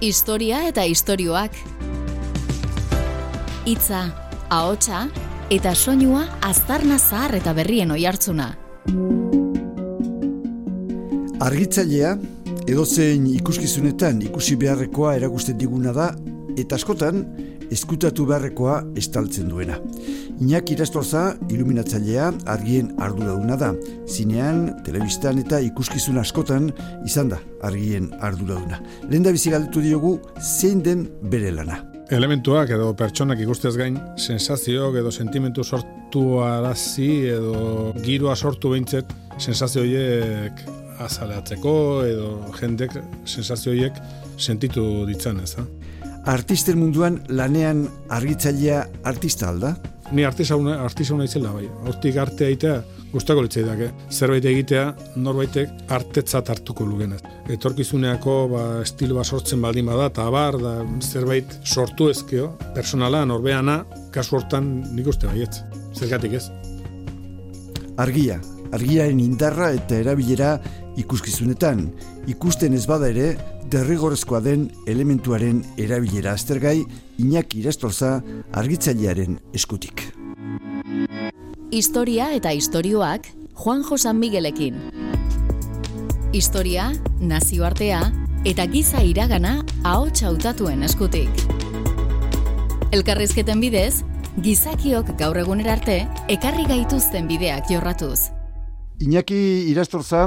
Historia eta istorioak. Hitza, ahotsa eta soinua aztarna zahar eta berrien oihartzuna. Argitzailea edozein ikuskizunetan ikusi beharrekoa erakusten diguna da eta askotan eskutatu beharrekoa estaltzen duena. Iñak Irastorza iluminatzailea argien arduraduna da. Zinean, telebistan eta ikuskizun askotan izan da argien arduraduna. Lehen da bizi galdetu diogu zein den bere lana. Elementuak edo pertsonak ikustez gain, sensazioak edo sentimentu sortu arazi edo giroa sortu behintzet, sensazio horiek azaleatzeko edo jendek sensazio horiek sentitu ditzan ez da. Artisten munduan lanean argitzailea artista alda? Ni artista una artista una izela bai. Hortik arte aitea gustako litzai dake. Zerbait egitea norbaitek artetzat hartuko lugenez. Etorkizuneako ba estilo bat sortzen baldin bada ta bar da zerbait sortu ezkeo, personala norbeana kasu hortan nik uste baietz. Zergatik ez? Argia, argiaren indarra eta erabilera ikuskizunetan. Ikusten ez bada ere, derrigorrezkoa den elementuaren erabilera aztergai Iñak Irastorza argitzailearen eskutik. Historia eta istorioak Juan Josan Miguelekin. Historia, nazioartea eta giza iragana ahots hautatuen eskutik. Elkarrizketen bidez, gizakiok gaur egunera arte ekarri gaituzten bideak jorratuz. Iñaki Irastorza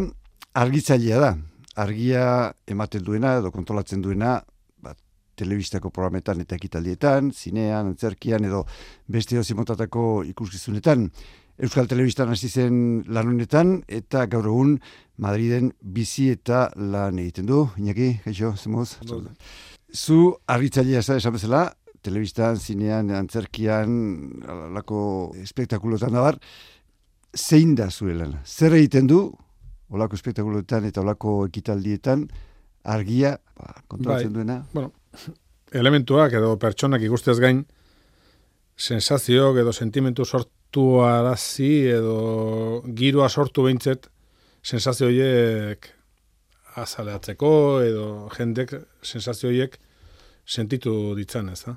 argitzailea da, argia ematen duena edo kontrolatzen duena ba, telebistako programetan eta ekitaldietan, zinean, antzerkian edo beste ozimotatako ikuskizunetan. Euskal Telebistan hasi zen lan honetan eta gaur egun Madriden bizi eta lan egiten du. Iñaki, gaixo, zemuz? Zu argitzailea ez esan bezala, telebistan, zinean, antzerkian, alako espektakulotan da bar, zein da zure lan? Zer egiten du olako espektakuloetan eta olako ekitaldietan argia ba, kontrolatzen bai, duena. Bueno, elementuak edo pertsonak ikustez gain sensazioak edo sentimentu sortu arazi edo giroa sortu behintzet sensazio horiek azaleatzeko edo jendek sensazio horiek sentitu ditzan ez da?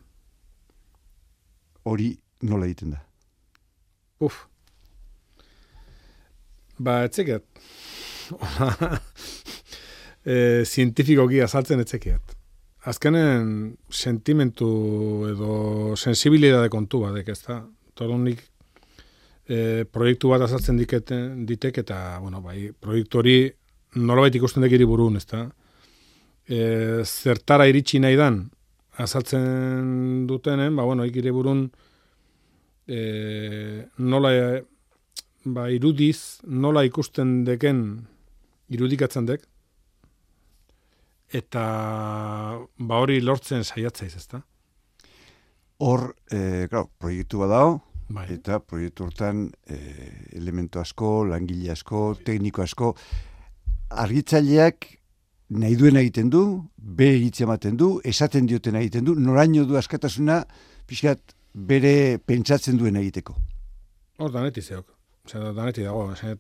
Hori nola egiten da? Uf. Ba, etziket e, zientifikoki azaltzen etzekiat. Azkenen sentimentu edo sensibilidade kontu badek, ez da? Torunik e, proiektu bat azaltzen diketen, ditek eta, bueno, bai, proiektu hori norbait ikusten dekiri burun, ez da? E, zertara iritsi nahi dan, azaltzen dutenen, ba, bueno, ikire burun e, nola ba, irudiz, nola ikusten deken irudikatzen dek, eta ba hori lortzen saiatzaiz, ezta? Hor, e, claro, proiektu badao, bai. eta proiektu hortan e, elementu asko, langile asko, tekniko asko, argitzaileak nahi duen egiten du, be egitzen ematen du, esaten dioten egiten du, noraino du askatasuna, pixkat bere pentsatzen duen egiteko. Hor, daneti zeok. Osea, daneti dago. Osea,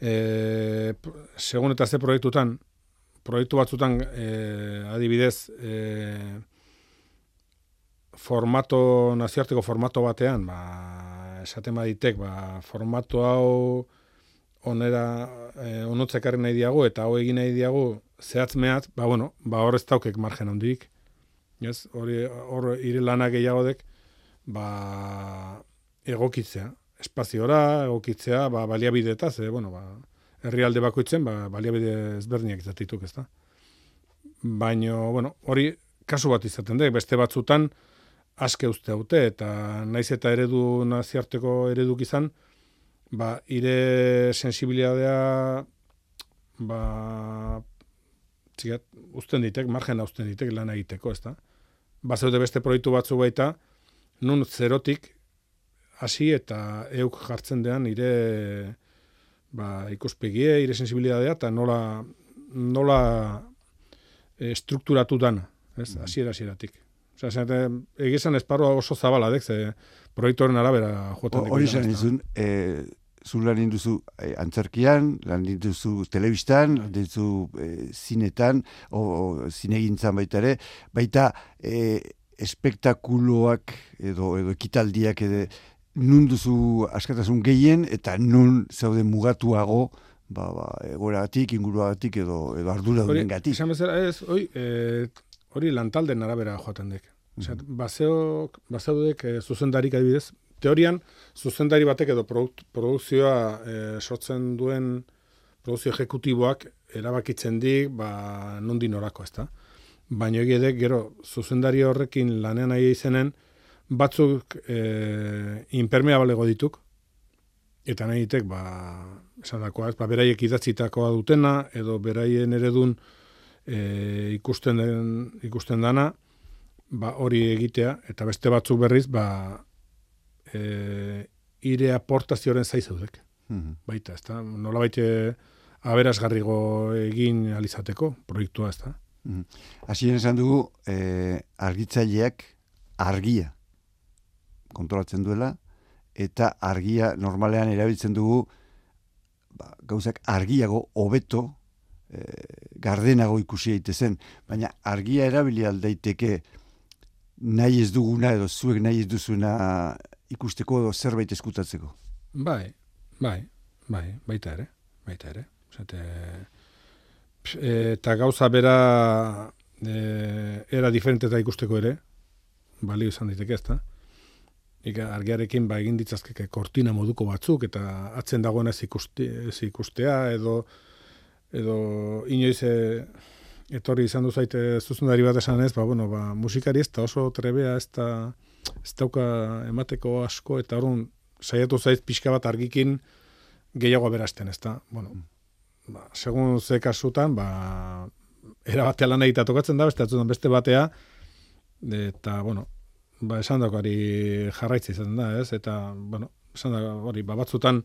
e, segun eta ze proiektutan, proiektu batzutan, e, adibidez, e, formato, naziarteko formato batean, ba, esaten baditek, ba, formato hau onera, e, onotzekarri nahi diago, eta hau egin nahi diago, zehatz mehat, ba, bueno, ba, hor ez daukek margen handik, yes? hori, hor, ire lanak gehiagodek, ba, egokitzea, espaziora, egokitzea, ba, baliabideta, ze, bueno, ba, herrialde bakoitzen, ba, baliabide ezberdinak izatituk, ez da. Baina, bueno, hori kasu bat izaten da, beste batzutan, aske uste haute, eta naiz eta eredu naziarteko ereduk izan, ba, ire sensibilidadea, ba, txigat, usten ditek, margena usten ditek lan egiteko, ez da. Ba, zeude beste proiektu batzu baita, nun zerotik, hasi eta euk jartzen dean ire ba, ikuspegie, ire sensibilidadea eta nola, nola e, strukturatu dana, ez, mm. asiera asieratik. Osea, zente, egizan esparroa oso zabala, dek, ze proiektoren arabera joaten Hori zen izun, e, zu lan induzu e, antzerkian, lan induzu telebistan, lan induzu e, zinetan, o, o zinegintzan baita ere, baita e, espektakuloak edo, edo ekitaldiak edo, nun duzu askatasun gehien eta nun zaude mugatuago ba, ba, egoragatik, inguruagatik edo, edo ardura duen gati. Esan bezala ez, hori, e, hori lantalden arabera joaten dek. Osea, mm -hmm. e, zuzendarik adibidez, teorian zuzendari batek edo produkzioa e, sortzen duen produkzio ejekutiboak erabakitzen dik, ba, nondi norako, ezta? Baina egidek, gero, zuzendari horrekin lanean nahi izenen, batzuk e, impermeabalego dituk, eta nahi ditek, ba, esan dakoa, ba, beraiek idatzitakoa dutena, edo beraien eredun e, ikusten, den, ikusten dana, ba, hori egitea, eta beste batzuk berriz, ba, e, ire aportazioaren zaizaudek. Mm Baita, ez da, nola baite aberazgarrigo egin alizateko proiektua, ez da. Mm -hmm. esan dugu, e, argitzaileak argia kontrolatzen duela, eta argia normalean erabiltzen dugu ba, gauzak argiago, hobeto, e, gardenago ikusi zen, baina argia erabili aldaiteke nahi ez duguna edo zuek nahi ez duzuna ikusteko edo zerbait eskutatzeko. Bai, bai, bai, baita ere, baita ere. Zate, eta gauza bera e, era diferente da ikusteko ere, balio izan diteke ezta. Ika argiarekin ba egin ditzazkeke kortina moduko batzuk eta atzen dagoena ez, ikuste, ez ikustea edo edo inoiz e, etorri izan du zaite zuzendari bat esan ez, ba, bueno, ba, musikari ez da oso trebea ez da ez dauka emateko asko eta horren saiatu zaiz pixka bat argikin gehiago berazten ez da. Bueno, ba, segun ze kasutan, ba, era batea lan egita tokatzen da, beste beste batea, eta, bueno, ba, esan hori jarraitzi izaten da, ez? Eta, bueno, esan hori, ba, batzutan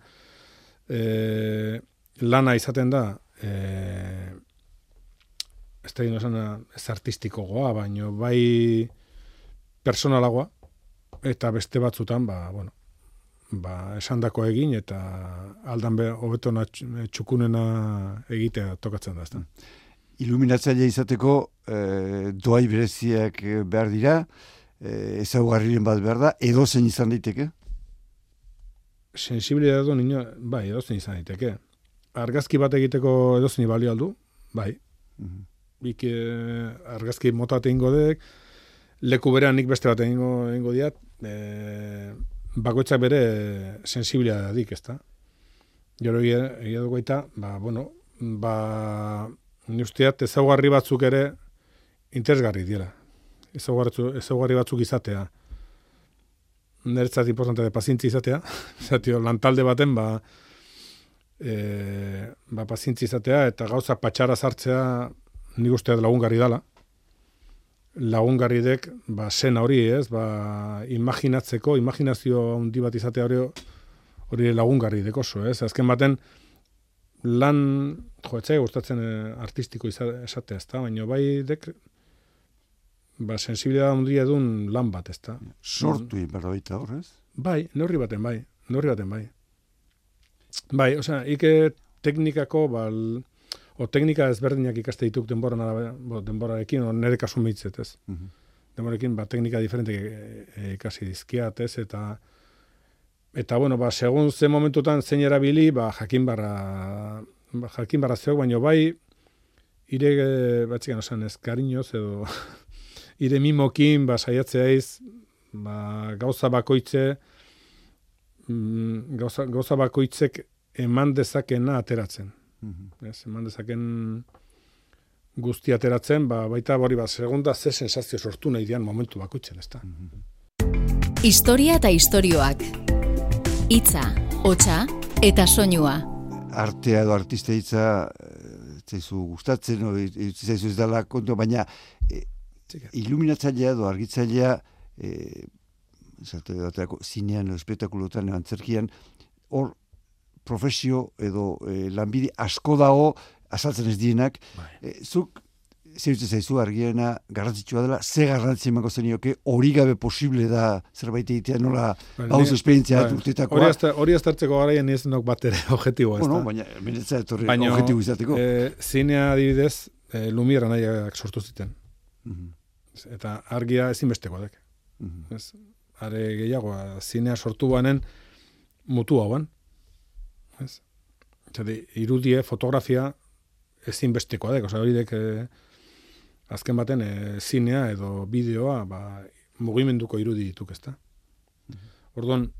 e, lana izaten da, e, ez da esan ez artistiko goa, baino bai personalagoa, eta beste batzutan, ba, bueno, ba, esan egin, eta aldan be, hobeto txukunena egitea tokatzen da, ez Iluminatzaile izateko e, doai bereziak behar dira, e, ezaugarriren bat behar da, edo zen izan daiteke? Sensibilidad edo nino, bai, edo zen izan daiteke. Argazki bat egiteko edo zen balio aldu, bai. Mm -hmm. Bik, argazki mota ingo dek, leku berean nik beste bat ingo, ingo diat, e, bakoitzak bere sensibilidad dik, ez da? Joro egia dugu eta, ba, bueno, ba, ni usteat ezaugarri batzuk ere interesgarri dira ezaugarri batzuk izatea. Nertzat importante de pazientzi izatea. Zatio, lantalde baten, ba, e, ba pazientzi izatea, eta gauza patxara sartzea nik usteat lagungarri dala. Lagungarri dek, ba, sen hori, ez, ba, imaginatzeko, imaginazio handi bat izatea hori, hori lagungarri dek oso, ez. Azken baten, lan, jo, etxai gustatzen eh, artistiko izatea, ez da, baina bai dek, ba, sensibilidad handia dun lan bat, ezta. Sortu berroita horrez? Bai, neurri baten bai, neurri baten bai. Bai, osea, ike teknikako, bal, o teknika ezberdinak ikaste dituk denbora nara, bo, denborarekin, o nire kasu mitzet, ez. Mm -hmm. Denborarekin, ba, teknika diferente e, e, ikasi dizkiat, ez, eta eta, bueno, ba, segun ze momentutan zein erabili, ba, jakin barra, ba, jakin barra zeok, baino bai, ire, batxikan, osan, ez, kariñoz, edo, ire mimokin, ba, saiatzea iz, ba, gauza bakoitze, mm, gauza, gauza bakoitzek eman dezakena ateratzen. Mm eman dezaken guzti ateratzen, ba, baita bori, ba, segunda ze sensazio sortu nahi dian momentu bakoitzen, ez da. Historia eta istorioak. Itza, hotxa eta soinua. Artea edo artista hitza eh, zaizu gustatzen, no, zaizu ez dela kontu, baina e, iluminatzailea edo argitzailea e, zinean edo espetakulotan antzerkian hor profesio edo e, lanbide asko dago azaltzen ez dienak bai. e, zuk zehutze zaizu argiena garrantzitsua dela, ze garrantzi emango zenioke, hori gabe posible da zerbait egitea nola hauz ni- esperientzia bai, urtetakoa. Hori azter- hori aztertzeko garaian ez nok bat ere objektiboa ez Bueno, baina menetza etorri Baina, izateko. eh, zinea adibidez, eh, Lumiera nahiak sortu ziten. Mhm, Eta argia ezinbestekoa dek. mhm. Ez, are gehiago, zinea sortu banen mutu hauan. Ez? Zati, irudie, fotografia ezinbestekoa dek. Osa, hori dek, eh, azken baten, eh, zinea edo bideoa, ba, mugimenduko irudi dituk, ezta? Orduan,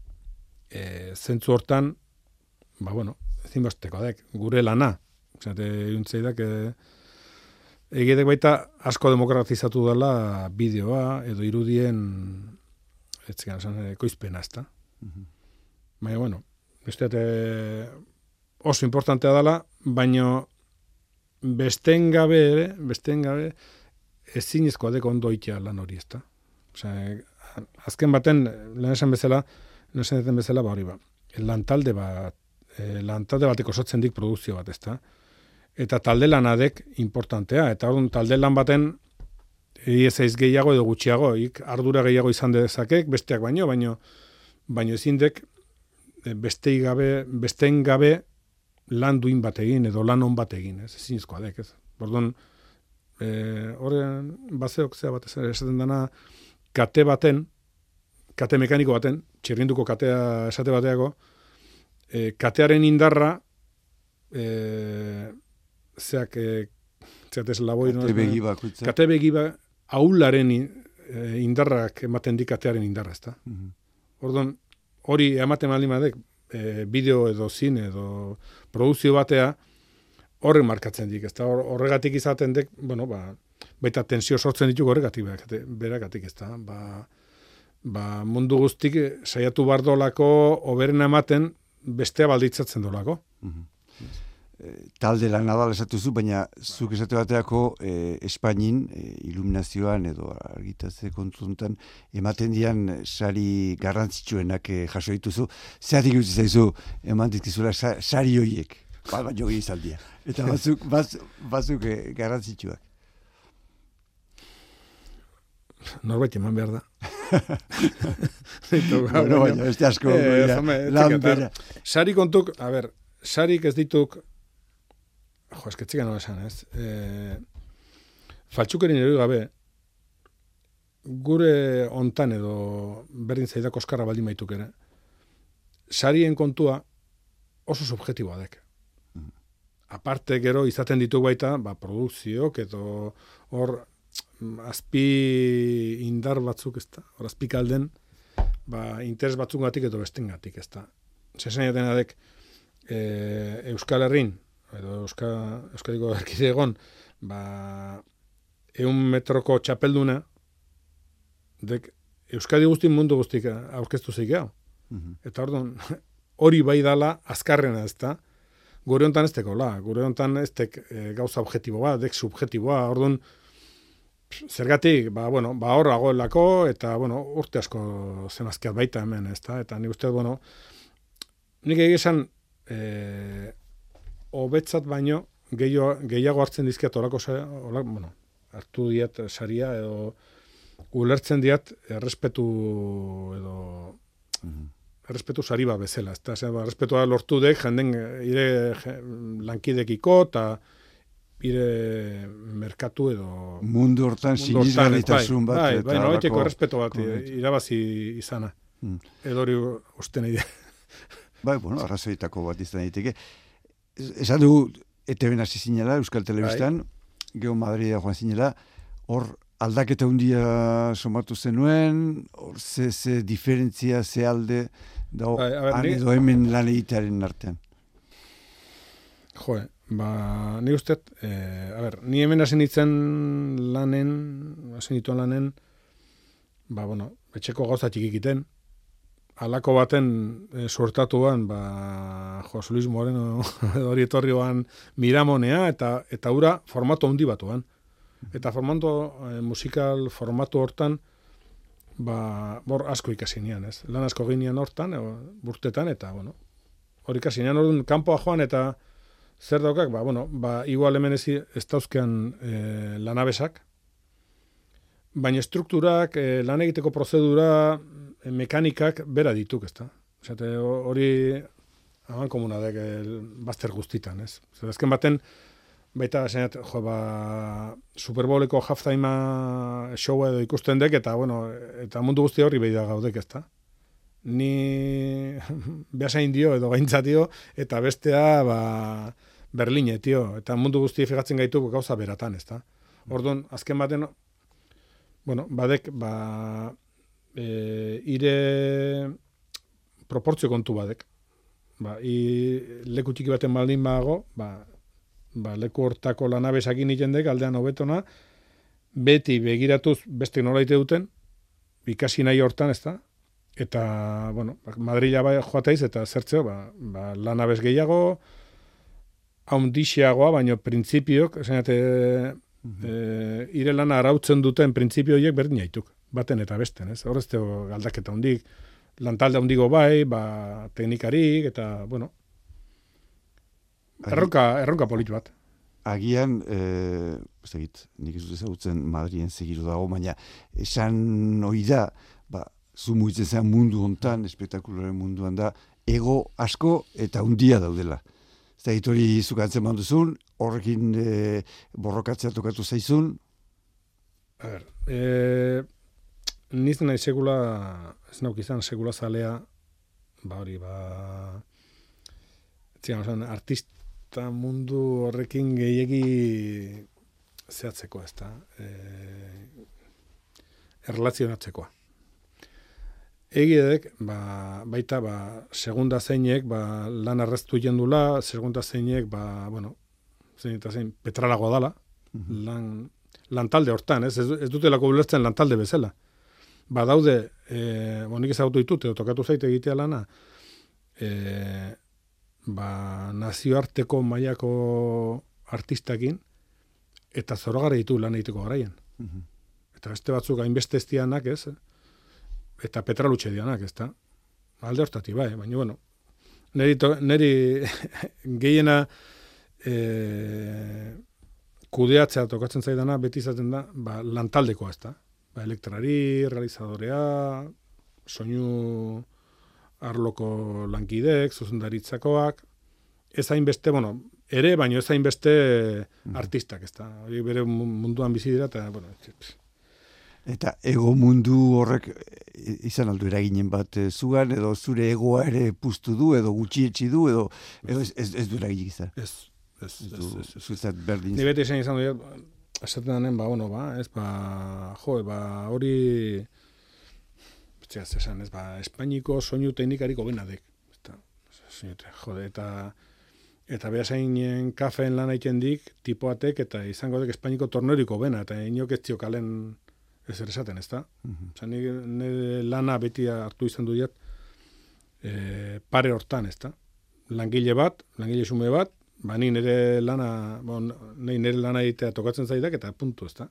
eh, zentzu hortan, ba, bueno, ezinbestekoa dek, gure lana. Zate, juntzeidak, eh, Egidek baita asko demokratizatu dela bideoa edo irudien ez zigan esan ekoizpena, ezta? Mhm. Baina, bueno, dut, eh, oso importantea dela, baino besten gabe ere, besten gabe, ezinezkoa deko ondo itea lan hori, ezta? Osea, azken baten, lehen esan bezala, lehen esan bezala, ba hori ba, lantalde bat, eh, lantalde bateko osatzen dik produkzio bat, ezta? Eta talde lanadek importantea, eta orduan talde lan baten ez ez gehiago edo gutxiago, ik ardura gehiago izan dezakek, besteak baino, baino, baino ezindek eh, bestei gabe, besten gabe lan duin bat egin edo lan on bat egin, ez ezinezkoa dek, ez. Orduan, eh, horren bazeok zea bat esaten dana kate baten, kate mekaniko baten, txirrinduko katea esate bateako, eh, katearen indarra eh, zeak eh, zeatez laboi Kate begi bakoitza. kate begi ba, aularen eh, indarrak ematen di katearen indarra, ezta? Mhm. Orduan, hori ematen baldin badek, e, bideo edo zine edo produzio batea, horrek markatzen dik, ezta? Hor- Horregatik izaten dek, bueno, ba, baita tensio sortzen ditu horregatik berakate- beragatik, ezta? Ba, ba, mundu guztik eh, saiatu bardolako oberena ematen bestea balditzatzen dolako. Mhm. Eh, talde lan adal esatuzu, baina zuk esate bateako eh, Espainin eh, iluminazioan edo argitatze kontzuntan ematen dian eh, sari garrantzitsuenak eh, jaso dituzu. Zeratik utzi zaizu eman dizkizula sa- sari hoiek. Ba, baino izaldia. Eta batzuk, batz, batzuk eh, garrantzitsuak. Norbait eman behar da. Bueno, baina beste asko Eh, lan bera. Sari kontuk, a ber, sarik ez dituk, jo, esketzik nola esan, ez? E, faltsukerin ere gabe, gure hontan edo berdin zaidak oskarra baldin baituk ere, sarien kontua oso subjetiboa dek. Aparte gero izaten ditu baita, ba, produkziok edo hor mm, azpi indar batzuk ez da, hor azpi kalden, ba, interes batzuk gatik edo besten gatik ez da. Zesan adek, e, Euskal Herrin, edo Euska, Euskadiko erkidegon, ba, eun metroko txapelduna, dek, Euskadi guztin mundu guztik aurkeztu zeik hau. Mhm. Eta orduan, hori bai dala azkarrena ez da, gure hontan ez tekola, gure hontan ez tek e, gauza objektiboa, dek subjetiboa, orduan, zergatik, ba, bueno, ba horra goelako, eta, bueno, urte asko zemazkiat baita hemen, ez da, eta nik uste, bueno, nik egizan, e, hobetzat baino, gehiago, gehiago hartzen dizkiat olako, sa- olak, bueno, hartu diat saria, edo ulertzen diat, errespetu, edo, Mhm. errespetu sari bat bezala, ezta, zer, ba, errespetua lortu dek, jenden ire lankidekiko, eta ire merkatu edo... Mundu hortan sinizgarritasun bat. bai, eta bai, bai, nolaiteko halako- errespetu bat irabazi izana. Mm. Edo hori uste nahi. Bai, bueno, arrazoitako bat izan daiteke. Es- Esan dugu, ETV hasi zinela, Euskal Telebistan, Bai. Geo Madrida joan zinela, hor aldaketa hundia somatu zenuen, hor ze, ze diferentzia, ze alde, da Bai, a ber, han ni- edo hemen lan egitearen artean. Jo, ba, ni uste, eh, a ber, ni hemen hasi nintzen lanen, hasi nituen lanen, ba, bueno, etxeko gauza txikikiten, alako baten e, suertatuan, ba, Jose Luis Moreno hori etorri ban miramonea, eta, eta ura formato handi batuan. Eta formato, e, musikal formatu hortan, ba, bor asko ikasi nian, ez? Lan asko ginean hortan, e, burtetan, eta, bueno, hori ikasi nian, orduan, kanpoa joan, eta zer daukak, ba, bueno, ba, igual hemen ez, ez dauzkean e, lanabesak, baina strukturak, e, lan egiteko prozedura, mekanikak bera dituk, ezta. Osate, hori haman komuna dek bazter guztitan, ez? Zer, azken baten, baita, senat, jo, ba, Superboleko halftime showa edo ikusten dek, eta, bueno, eta mundu guzti horri behi da gaudek, ezta ni behasain dio edo gaintzatio, eta bestea ba, Berline, tio, eta mundu guzti figatzen gaitu gauza beratan, ezta? Orduan, azken baten, bueno, badek, ba, e, ire proportzio kontu badek. Ba, i, leku txiki baten baldin bago, ba, ba, leku hortako lanabesakin ikendek, aldean hobetona, beti begiratuz beste nolaite duten, ikasi nahi hortan, ezta? eta, bueno, ba, Madrila bai joateiz, eta zertzeo, ba, ba, lan abez gehiago, haundixiagoa, baino printzipioak, esanate, mm -hmm. e, ire lana arautzen duten printzipioiek berdin jaituk, baten eta besten, ez? Horrezteo galdaketa hundik, lantalde hundigo bai, ba, teknikarik, eta, bueno, erronka, erronka politu bat. Agian, eh, ez egit, nik ez dut ezagutzen Madrien segiru dago, baina esan oida, ba, zu muitzen zen mundu hontan, espektakuloren munduan da, ego asko eta undia daudela. Ez da, hitori zukatzen manduzun, horrekin e, borrokatzea tokatu zaizun? A ber, e, niz nahi segula, ez nauk izan, segula zalea, ba hori, ba, zian, artista mundu horrekin gehiegi zehatzeko, ez da, e, erlazionatzekoa. Egiedek, ba, baita, ba, segunda zeinek, ba, lan arreztu jendula, segunda zeinek, ba, bueno, zein eta zein, petralagoa dala, mhm. lan, lan talde hortan, ez, ez dute lako bulertzen lan talde bezala. Ba, daude, e, bonik ezagutu ditut, edo tokatu zaite egitea lana, e, ba, nazioarteko mailako artistakin, eta zorogara ditu lan egiteko garaian. Mhm. Eta beste batzuk hainbeste estianak, ez, eta petralutxe dianak, ez da? Alde hortati, bai, baina, bueno, neri, to, neri gehiena e, kudeatzea tokatzen zaidana, beti izaten da, ba, lantaldekoa, ez da? Ba, elektrari, realizadorea, soinu arloko lankidek, zuzendaritzakoak, ez hainbeste, bueno, ere, baino ez hainbeste artistak, ez da? Bere munduan bizi dira, eta, bueno, Eta ego mundu horrek e, izan aldu eraginen bat e, zugan, edo zure egoa ere puztu du, edo gutxietxi du, edo, edo ez, ez, ez du eraginik izan. Ez, ez, ez, ez, ez. Zuzat berdin. Ni beti izan izan du, esaten danen, ba, ono, ba, ez, ba, jo, ba, hori, betxeaz esan, ez, ba, Espainiko soinu teknikariko benadek. Eta, jode, eta, eta beha kafeen lan aiten dik, tipoatek, eta izango dek Espainiko tornoriko bena, eta inok ez kalen ez esaten, ez da? Mm lana beti hartu izan du diat, e, pare hortan, ez da? Langile bat, langile sume bat, ba ni nire lana, bon, nahi nire lana egitea tokatzen zaidak, eta puntu, ez da?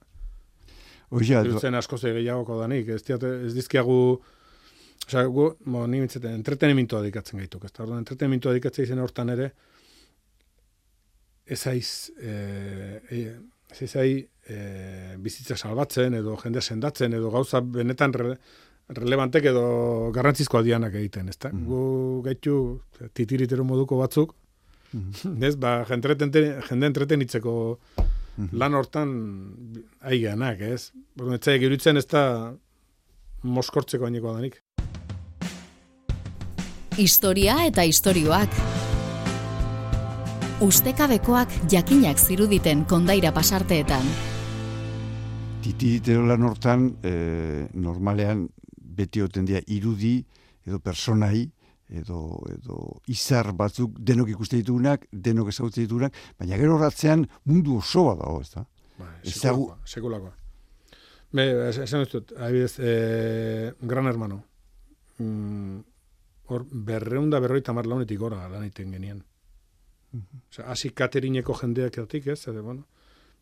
Oia, Zen asko ze gehiagoko danik, ez, diat, ez dizkiagu, Osea, gu, mo, ni mitzeten, entretenimentu adikatzen gaituk, ez da, orduan, entretenimentu adikatzen izan hortan ere, ez aiz, e, e, ez aiz, e, bizitza salbatzen edo jendea sendatzen edo gauza benetan re, relevantek edo garrantzizkoa dianak egiten, ezta? Mm Gu gaitu titiritero moduko batzuk, ez, ba, jende entretenitzeko mm lan hortan aiganak, ez? Borun, ez zaik iruditzen ez da moskortzeko aineko danik. Historia eta istorioak. Ustekabekoak jakinak ziruditen kondaira pasarteetan titiritero lan hortan, e, normalean beti oten dira irudi edo personai, edo, edo izar batzuk denok ikuste ditugunak, denok ezagutzen ditugunak, baina gero horratzean mundu osoa dago, ez da? Ba, sekulakoa, sekulakoa. Be, esan dut, abidez, e, gran hermano. Mm, hor, berreunda berroita mar launetik gora lan egiten genien. -huh. Osea, hasi katerineko jendeak edatik, ez? Ede, bueno,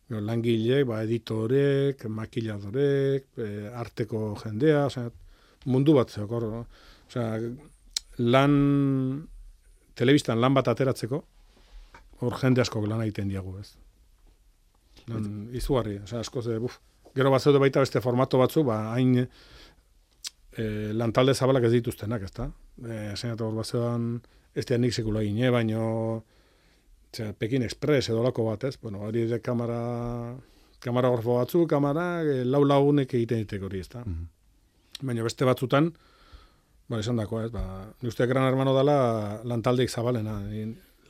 no, langile, ba, editorek, makiladorek, e, arteko jendea, osea, mundu bat zeokor, no? osea, lan, telebistan lan bat ateratzeko, hor jende asko lan egiten diagu, ez. Lan, izugarri, oza, asko ze, buf. Gero bat zeude baita beste formato batzu, ba, hain e, lantalde zabalak ez dituztenak, ez da? E, hor bat zeudan, ez da nik sekula gine, baino, txea, Pekin Express edo lako bat, ez? Bueno, hori de kamera, kamera gorfo batzu, kamera, e, lau lagunek egiten ditek hori, ez da? Mm Baina beste batzutan, ba, esan dako, ez? Ba, uste gran hermano dela lantaldeik zabalena,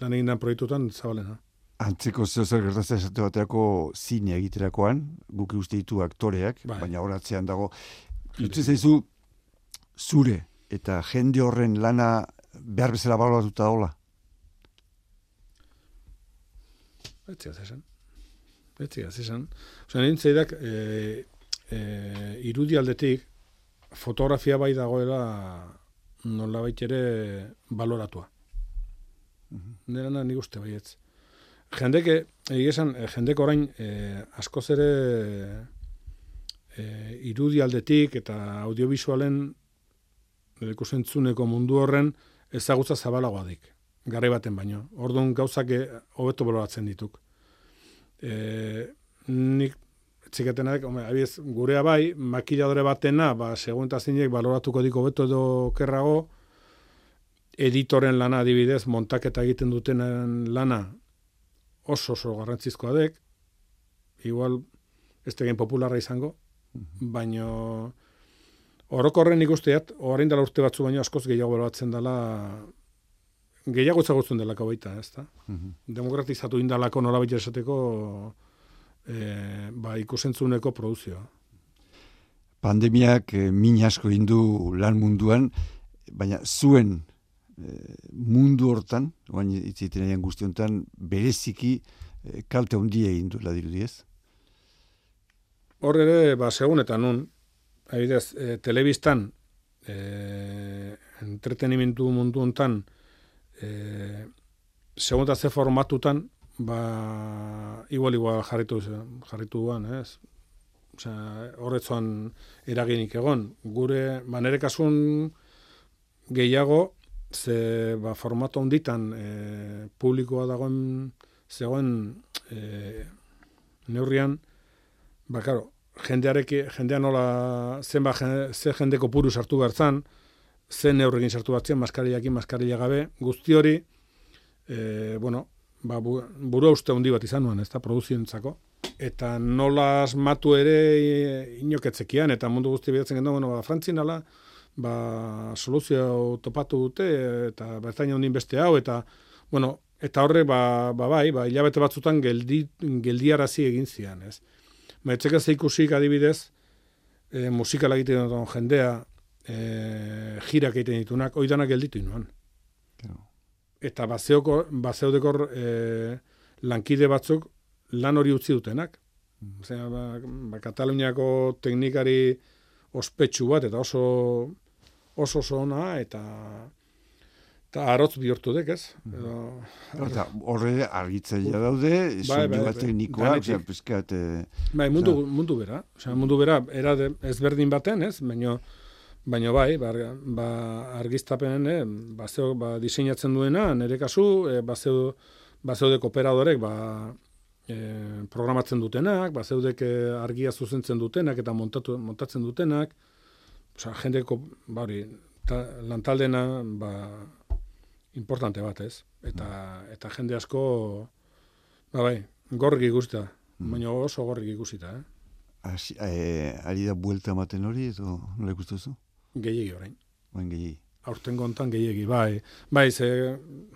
lan egin proiektutan zabalena. Antzeko zeo zer gertatzen esate bateako zine egiterakoan, guk uste ditu aktoreak, bai. baina horatzean dago, jutze zaizu zure eta jende horren lana behar bezala baloratuta dola? Betzi esan. Betzi esan. Osa, nintzeidak, e, e, irudi aldetik, fotografia bai dagoela nola ere baloratua. Mm -hmm. Nera nik uste baietz. Jendeke, egizan, eh, jendeko orain eh, askoz ere eh, irudi aldetik eta audiovisualen ikusentzuneko mundu horren ezagutza zabalagoa dik. Garri baten baino. Orduan gauzak hobeto baloratzen dituk. E, nik txiketenak, abiez, gurea bai, makiladore batena, ba, segun eta zinek baloratuko diko beto edo kerrago, editoren lana adibidez, montaketa egiten dutenen lana, oso oso garrantzizkoa dek, igual ez tegen popularra izango, mhm. baino orokorren ikusteat, orain dela urte batzu baino askoz gehiago beratzen dela gehiago ezagutzen delako baita, ez da? Mm Demokratizatu indalako nola baita esateko e, ba, ikusentzuneko produzioa. Pandemiak e, min asko indu lan munduan, baina zuen Eh, mundu hortan, oain itziten egin guztiontan, bereziki e, kalte hundi egin du ladiru diez? Hor ere, ba, segun eta nun, haidez, e, telebistan, e, entretenimentu mundu hontan, e, segun eta ze formatutan, ba, igual, igual jarritu, jarritu duan, ez? Osea, horretzoan eraginik egon. Gure, ba, nere kasun gehiago, ze ba, formato honditan e, publikoa dagoen zegoen e, neurrian ba claro jendeareki jendea nola zenba jende, ze jendeko puru sartu bertzan zen neurrekin sartu batzen maskarillakin maskarilla gabe guzti hori e, bueno ba bu, buru uste handi bat izan nuen ezta produzientzako eta nola asmatu ere inoketzekian eta mundu guzti bidatzen gendu bueno ba frantzinala ba, soluzio topatu dute, eta bertain hondin beste hau, eta, bueno, eta horre, ba, ba bai, ba, hilabete batzutan geldi, geldiarazi egin zian, ez. Ba, etxeka zeikusik adibidez, e, musikala egiten dut jendea, e, jirak egiten ditunak, oidanak gelditu inoan. Eta bazeoko, bazeodekor e, lankide batzuk lan hori utzi dutenak. Osea, ba, ba, Kataluniako teknikari ospetsu bat, eta oso oso zona eta eta arotz bihurtu dek, ez? Mm. Edo, eta horre argitzailea daude, bai, bai, bai, teknikoa, bai, pizkat... Bai, mundu, mundu bera, osea, mundu bera, era de, ezberdin baten, ez? Baina, baina bai, ba, ba argiztapenen, eh, ba, zeo, ba, diseinatzen duena, nire kasu, eh, ba, zeo, ba, zeudek operadorek, ba, eh, programatzen dutenak, ba, zeudek eh, argia zuzentzen dutenak, eta montatu, montatzen dutenak, Osa, jendeko, ba hori, lantaldena, ba, importante bat, ez? Eta, mm. eta jende asko, ba bai, gorrik ikusita, mm. baina oso gorrik ikusita, eh? Asi, e, ari da buelta ematen hori, edo nola ikustuzu? Gehiegi orain. Oen gehiegi. Aurten gontan gehiegi, bai. Bai, ze,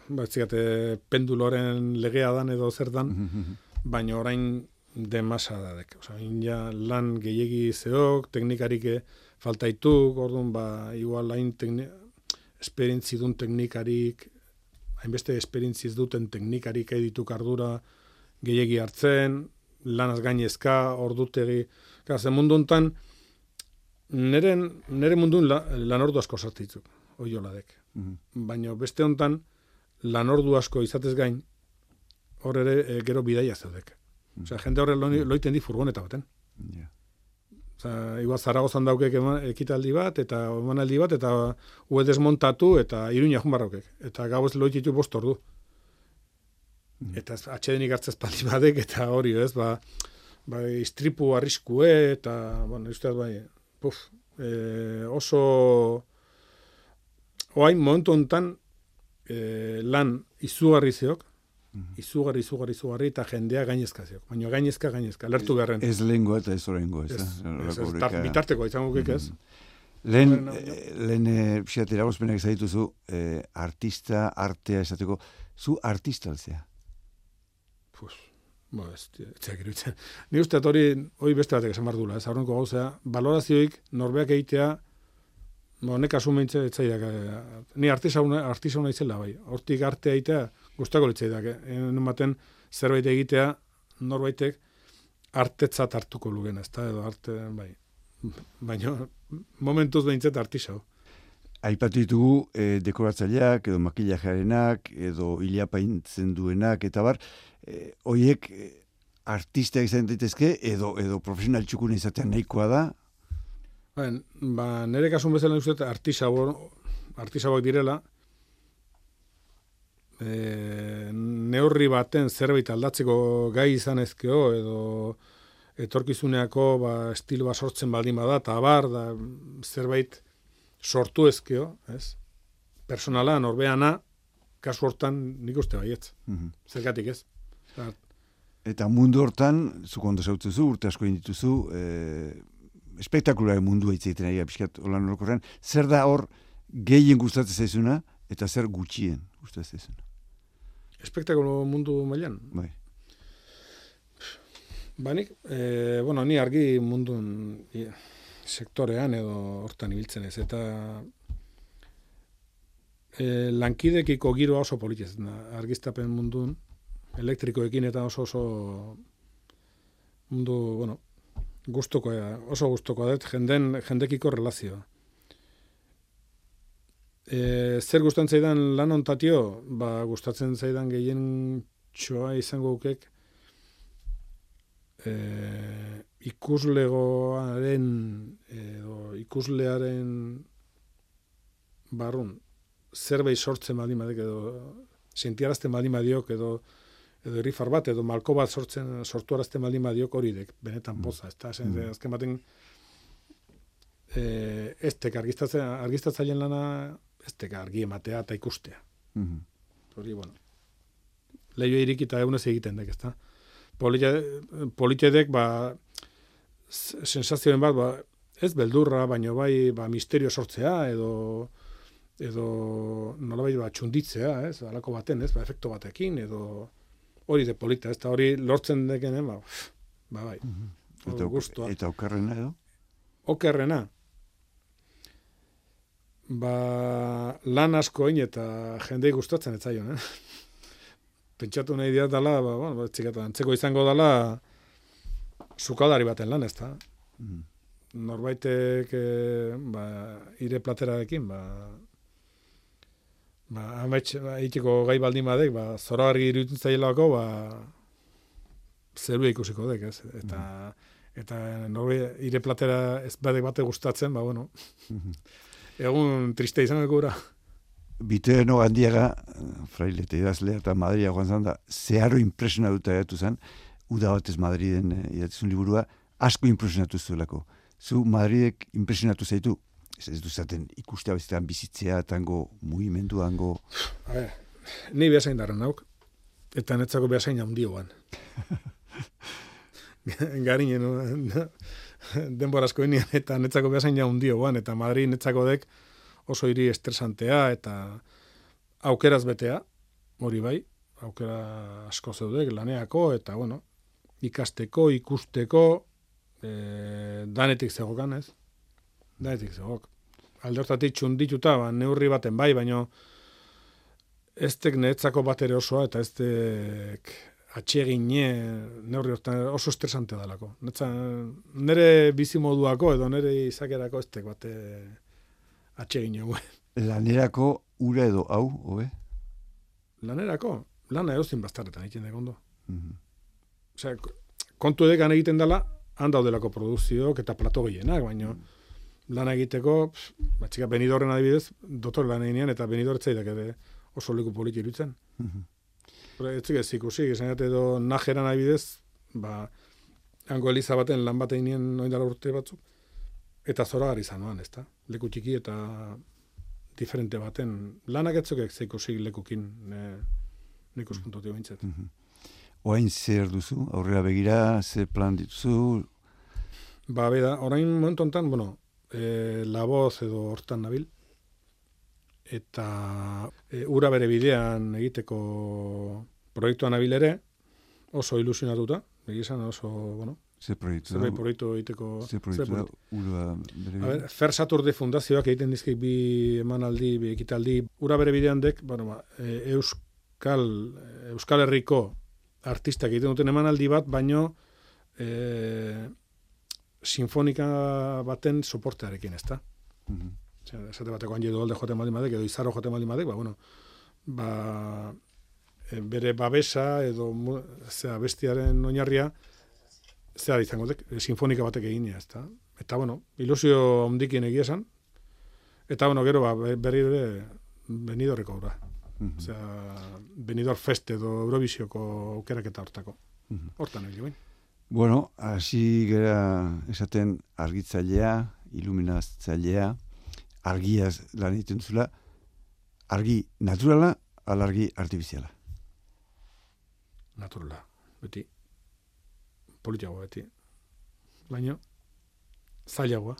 ba, zikate, penduloren legea dan edo zer dan, baina orain demasa da dek. Osa, ja, lan gehiegi zeok, teknikarik faltaitu, orduan, ba, igual hain esperientzi duen teknikarik, hainbeste esperientzi duten teknikarik edituk ardura gehiegi hartzen, lanaz gainezka, ordutegi, gara, mundu hontan, nere, nere mundun la, lan ordu asko sartitzuk, oiola dek. Mm Baina beste hontan, lan ordu asko izatez gain, hor ere e, gero bidaia zeudek. Mm Osea, jende horre loiten di furgoneta baten. Yeah. Igual Zaragozan daukek ekitaldi bat, eta emanaldi bat, eta ue desmontatu, eta iruña jun barrokek. Eta gau ez loititu bost ordu. Mm. Eta atxedenik hartzez pali badek, eta hori, ez, ba, ba istripu arriskue, eta, bueno, usteaz, bai, puf, e, oso, oain, momentu honetan, e, lan izugarri zeok, mhm. izugarri, izugarri, izugarri, eta jendea gainezka zeok. Baina gainezka, gainezka, lertu garren. Ez lehengo eta ez horrengo, ez, ez, ez, ez, bitarteko, izango kik ez. Mm Lehen, eh, lehen, e, pixat, eragozpenak zaituzu, eh, artista, artea esateko, zu artista alzea? Pues, bo, ez, txak iruditzen. Ni uste, hori, hori beste batek esan bardula, ez aurrenko gauzea, balorazioik norbeak egitea, bo, nek asumentze, etzaidak, eh, ni artisauna, artisauna izela, bai, hortik artea egitea, guztako litzaidak, eh? enen baten zerbait egitea, norbaitek, artetzat hartuko lugen, ez da, edo arte, bai, baina momentuz behintzet artisau. Aipatu ditugu e, dekoratzaileak edo makillajearenak edo hilapaintzen duenak eta bar, e, oiek e, artista izan daitezke edo edo profesional txukun izatean nahikoa da? Ben, ba, nire kasun bezala uste artisau, artisauak direla, e, neurri baten zerbait aldatzeko gai izan ezkeo edo etorkizuneako ba, estilo bat sortzen baldin bada, eta abar, da, zerbait sortu ezkeo, ez? Personala, norbeana, kasu hortan nik uste baietz. Mm Zergatik ez? Eta mundu hortan, zu kondo zautuzu, urte asko indituzu, e, espektakulare mundu eitzeiten ari, apiskat, holan horkorren, zer da hor gehien gustatzen zaizuna, eta zer gutxien gustatzen zaizuna? Espektakulo mundu mailan? Bai. Banik, e, bueno, ni argi mundun sektorean edo hortan ibiltzen ez, eta e, lankidekiko giroa oso politez, argiztapen mundun, elektrikoekin eta oso oso mundu, bueno, gustoko oso gustoko dut, jenden, jendekiko relazioa. E, zer gustatzen zaidan lan ontatio, ba, gustatzen zaidan gehien txoa izango ukek, e, ikuslegoaren edo ikuslearen barrun zerbait sortzen baldin badek edo sentiarazten baldin badiok edo edo errifar bat edo malko bat sortzen sortu arazten baldin badiok hori dek benetan mm. poza ez da mm. azken baten e, ez tek argiztatzen lana ez tek argi ematea eta ikustea. Mm hori bueno lehio irikita egunez egiten dek ez da politedek, ba, sensazioen bat, ba, ez beldurra, baino bai, ba, misterio sortzea, edo, edo nolabait ba, txunditzea, ez, alako baten, ez, ba, efekto batekin, edo hori de polita, ez, hori lortzen dekenen, ba, ba, bai. -hmm. Eta, guztua. eta okerrena edo? Okerrena. Ba, lan askoin eta jendei gustatzen ez zaion, eh? pentsatu nahi dira dela, ba, bueno, ba, txiketa, antzeko izango dela, sukaldari baten lan, ez da? Mm. Norbaitek, e, ba, ire platerarekin, ba, ba, amaitx, ba, itiko gai baldin badek, ba, zora argi iruditzen zailako, ba, zeru ikusiko dek, ez? Eta, mm. eta norbe, ire platera ez badek bate gustatzen, ba, bueno, mm-hmm. egun triste izan gura bitoeno handiaga, fraile eta idazlea eta Madria joan zan da, zeharo impresionatuta egatu zen, uda batez Madriden e, idatzun liburua, asko impresionatu zuelako. Zu Madridek impresionatu zaitu? Ez, duzaten ikustea bezitean bizitzea, tango mugimendu, hango... A ni behasain darren nauk, eta netzako behasain handioan. Garinen, no? denborazko eta netzako behasain handioan, eta Madrid netzako dek, oso hiri estresantea eta aukeraz betea, hori bai, aukera asko zeudek laneako eta bueno, ikasteko, ikusteko, e, danetik zegokan, ez? Danetik zegok. Alde hortatik txundituta, ba, neurri baten bai, baino ez tek netzako bat ere osoa eta ez tek atxegine neurri hortan oso estresante dalako. Netza, nere bizimoduako edo nere izakerako ez tek bate atsegin jo. Lanerako ura edo hau, hobe? Lanerako, lana eozin bastarretan egiten ondo. Mm Osea, kontu edekan egiten dela, handa delako produzioak eta plato gehienak, baina mm lana egiteko, batxika benidorren adibidez, dotor lan eginean, eta benidorretzaidak ere oso leku politi irutzen. Mm ez ez ikusi, esan edo najeran abidez, ba, hango eliza baten lan bat egin oindala urte batzuk, eta zora gari zanoan, ez da? Leku txiki eta diferente baten, lanak etzuk ez ikusi lekukin, ne, nik uspuntu mm bintzat. Mm Oain zer duzu, aurrera begira, zer plan dituzu? Ba, beda, orain momentu enten, bueno, e, la voz edo hortan nabil, eta e, ura bere bidean egiteko proiektuan nabil ere, oso ilusionatuta, egizan oso, bueno, Ze proiektu da? proiektu egiteko... Ze proiektu da? Ura bere bidean? Fer Saturde fundazioak egiten dizkik bi emanaldi, bi ekitaldi, ura bere bidean dek, bueno, ba, e, Euskal, Euskal Herriko artistak egiten duten emanaldi bat, baino e, sinfonika baten soportearekin, ez da? Mm -hmm. Esate bateko handi alde jote maldi madek, edo izarro jote maldi madek, ba, bueno, ba, e, bere babesa edo zera, bestiaren oinarria zera izango dek, e, sinfonika batek egin ez da? Eta, bueno, ilusio ondikien egia esan, eta, bueno, gero, ba, berri ere, benidorreko gura. Mm -hmm. Osea, benidor feste edo Eurovisioko aukeraketa hortako. Mhm. Hortan egin, bain. Bueno, hasi gera esaten argitzailea, iluminatzailea, argiaz lan egiten zula, argi naturala, alargi artifiziala. Naturala, beti. Politiagoa, beti. Baina, zailagoa,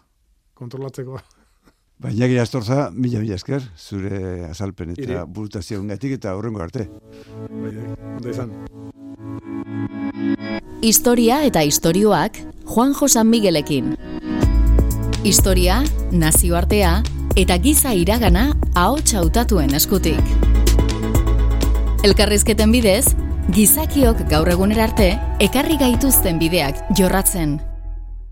kontrolatzeko. Baina gira astorza, mila mila esker, zure azalpen eta burutazio ungatik eta horrengo arte. Baina, ondo izan. Historia eta istorioak Juan Josan Miguelekin. Historia, nazioartea eta giza iragana ahots hautatuen eskutik. Elkarrizketen bidez, gizakiok gaur egunera arte ekarri gaituzten bideak jorratzen.